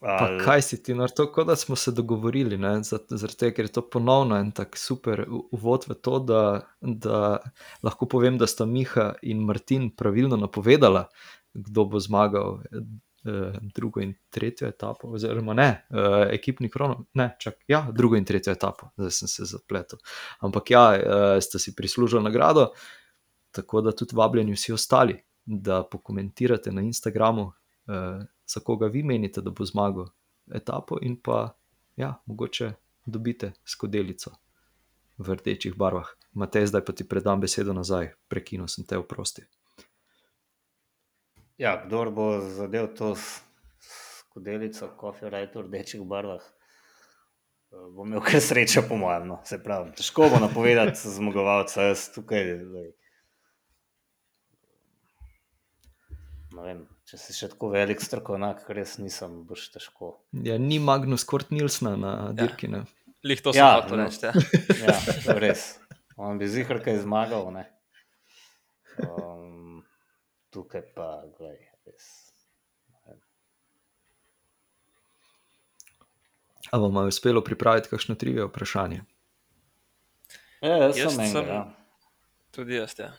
Pa Ali- kaj si ti, no, to, kot da smo se dogovorili, zaradi tega, ker je to ponovno en tak super uvod v to, da, da lahko povem, da sta Miha in Martin pravilno napovedala, kdo bo zmagal eh, drugo in tretjo etapo, oziroma ne, eh, ekipni krono, ne, čak, ja, drugo in tretjo etapo, zdaj sem se zapletel. Ampak ja, eh, ste si prislužili nagrado, tako da tudi vabljeni vsi ostali, da pokomentirate na Instagramu, eh, za koga vi menite, da bo zmagal etapo, in pa ja, mogoče dobite skodelico v rdečih barvah. Matej, zdaj pa ti predam besedo nazaj, prekinil sem te oprosti. Ja, kdor bo zadev to skodelico, kofe, rajto v rdečih barvah, eh, bo imel kar srečo, po mojem. No. Težko bo napovedati zmagovalca, jaz tukaj. Lej. Vem, če si še tako velik strokovnjak, res nisem, boš težko. Ja, ni Magnus Kort Nilsna na dirki. Ne? Lih to sem Ja, hotel no. reči. Ja. Ja, je res. On bi zihar kaj zmagal. Ne? Um, tukaj pa, gledaj, res. Ali bomo uspelo pripraviti kakšno trivijo vprašanje? Ja, jaz, Jaz sem enega. sem- Ja. Tudi jaz. Ja.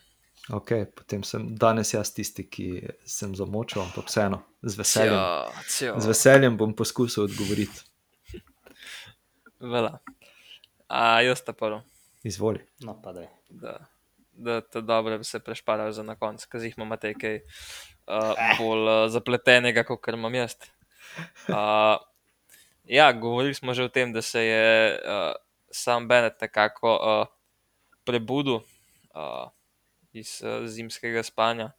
Ok, potem sem danes jaz tisti, ki sem zamočil, ampak vseeno, z veseljem. Cio, cio. Z veseljem bom poskusil odgovoriti. Vela. A jaz ta prvo, Izvoli. No, pa da, da te dobro se prešparajo za na konec, ker jih imamo nekaj uh, bolj uh, zapletenega, kot kar imam jaz. Uh, ja, govorili smo že o tem, da se je uh, sam Bennett nekako uh, prebudil uh, iz uh, zimskega spanja.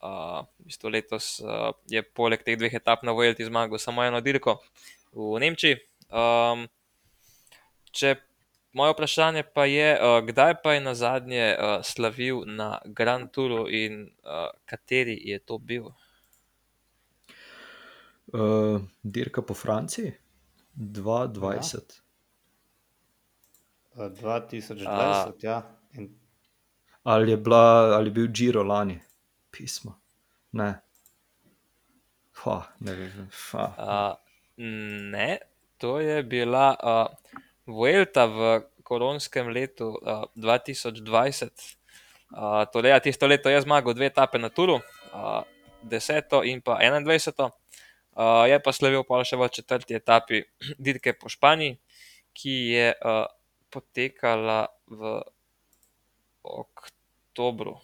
Uh, v bistvu letos uh, je poleg teh dveh etap na Vojti zmagal samo eno dirko v Nemčiji. Um, če moje vprašanje pa je, uh, kdaj pa je na zadnje uh, slavil na Grand Touru in uh, kateri je to bil? Uh, dirka po Franciji, 2020. Uh, 2020, ja. In Ali je, bila, ali je bil Giro lani, pismo. Ne. Ha, ne vem. Ha. Uh, ne, to je bila uh, Vuelta v koronskem letu uh, 2020. Uh, torej, ja, tisto leto je zmagal dve etape na Turu, uh, 10 in pa 21. Uh, je pa slavil pa še v četrti etapi dirke po Španiji, ki je uh, potekala v oktobru.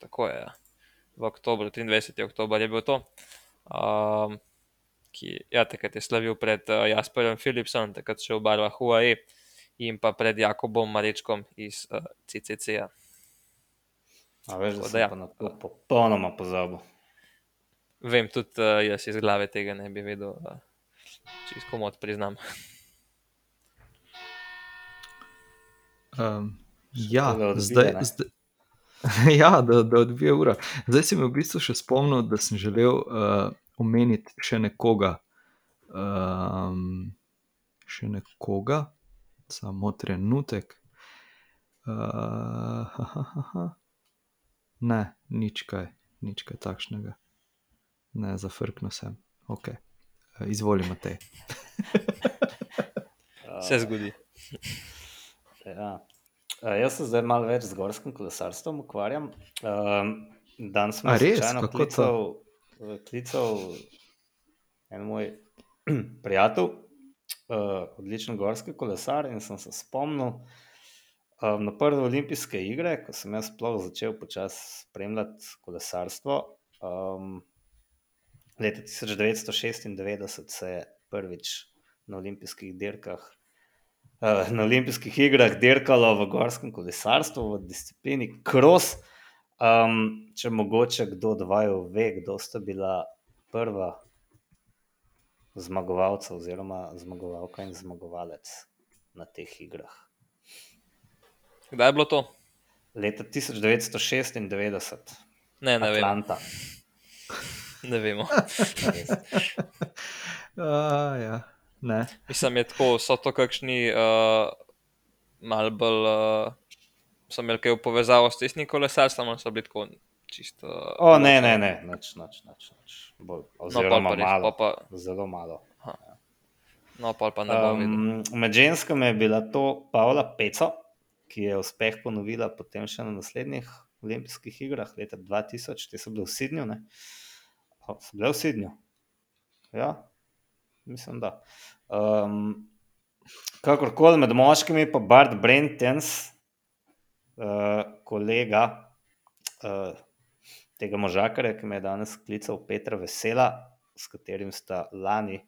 Tako je, ja. v oktobru, 23. oktober je bil to. Um, ki ja, takrat je slavil pred uh, Jasperjem Philipsom, takrat še v barvah UAE in pa pred Jakobom Marečkom iz uh, CCC-ja. A veš, da Tako sem da ja. pa na to popolnoma pozabil. Vem, tudi uh, jaz iz glave tega ne bi vedel, uh, če komod priznam. Um, ja, da odbije, zdaj, ne? zdaj, ja, da, da odbije ura. Zdaj si me v bistvu še spomnil, da sem želel uh, omeniti še nekoga. Um, še nekoga, samo trenutek. Uh, ha, ha, ha. Ne, nič kaj, nič kaj takšnega. Ne, zafrknil sem. Okay. Izvolimo te. Se zgodi. Ja. Uh, jaz se zdaj malo več z gorskim kolesarstvom ukvarjam. Um, danes sem slučajno Kako to? klical, eh, klical en moj prijatelj, uh, odličen gorski kolesar, in sem se spomnil um, na prve olimpijske igre, ko sem jaz sploh začel počasi spremljati kolesarstvo. Um, leta 1996 se je prvič na olimpijskih dirkah uh, na olimpijskih igrah dirkalo v gorskem kolesarstvu v disciplini cross. Um, če mogoče kdo od vaju ve, kdo sta bila prva zmagovalca oziroma zmagovalka in zmagovalec na teh igrah. Kdaj je bilo to? Leta 1996, Ne, ne vem. Atlanta. Ne vemo. Uh, ja. Ne. Mislim, je tako, so to kakšni uh, mal bolj. Uh, so imeli kaj v povezavo s tesnim kolesarstvom, so bili tako čisto. O, ne, ne, ne, nič, nič, nič, nič. Bolj, No, oziroma pa res, malo, pol pa, zelo malo. no, pol pa ne bom. Um, med ženskami je bila to Pavla Peco, ki je uspeh ponovila potem še na naslednjih olimpijskih igrah leta 2000, te so bile v Sidnju. Ne? O, so bile v Sidnju. Ja, mislim, da. Um, kakorkoli med moškimi, pa Bart Brentens, uh, kolega uh, tega možakarja, ki me je danes klical Petra Vesela, s katerim sta lani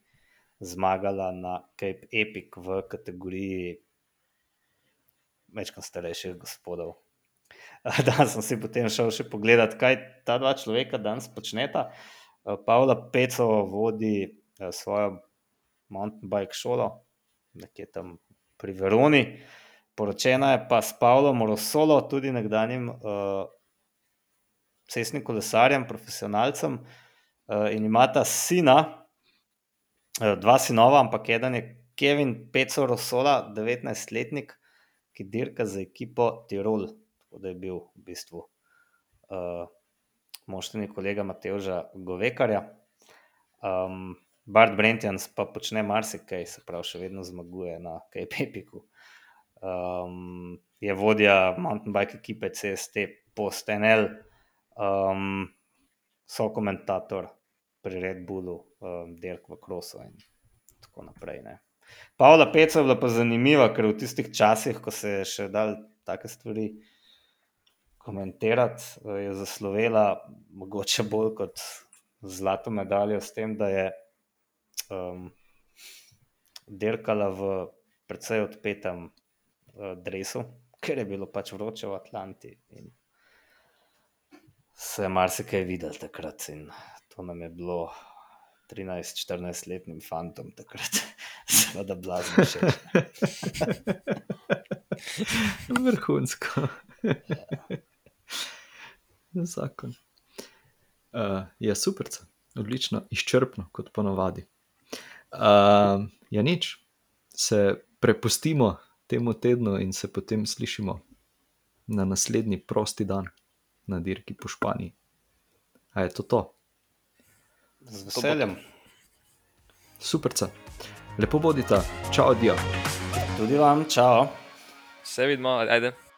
zmagala na Cape Epic v kategoriji večkrat starejših gospodov. Danes sem si potem šel še pogledat, kaj ta dva človeka danes počneta. Eh, Pavla Peco vodi svojo mountain bike šolo, nekje tam pri Veroni. Poročena je pa s Pavlom Rosolo, tudi nekdanjim uh, cestnim kolesarjem, profesionalcem, uh, in imata sina, uh, dva sinova, ampak eden je Kevin Peco Rosola, 19-letnik, ki dirka za ekipo Tirol, tako da je bil v bistvu uh, moštveni kolega Mateoža Govekarja. Um, Bart Brentjans pa počne marsikaj, se pravi, še vedno zmaguje na Epicu. Um, je vodja mountain bike ekipe CST Postenel, um, so komentator pri Red Bullu, um, Dirk v Krosu in tako naprej. Ne. Pavla Peca je bila pa zanimiva, ker v tistih časih, ko se je še dal take stvari komentirati, eh, je zaslovela mogoče bolj kot zlato medaljo s tem, da je um, dirkala v precej odpetem uh, dresu, ker je bilo pač vroče v Atlanti. In se je marsikaj videl takrat in to nam je bilo 13-14-letnim fantom takrat, seveda blazno všeč. Vrhunsko. Zakon. Uh, je super, odlično, izčrpno, kot ponavadi. Uh, ja, nič, se prepustimo temu tednu in se potem slišimo na naslednji prosti dan na dirki po Španiji. A je to to? Z veseljem. Superca. Lepo bodite, čau, dio. Tudi vam, čau. Se vidimo, ajde.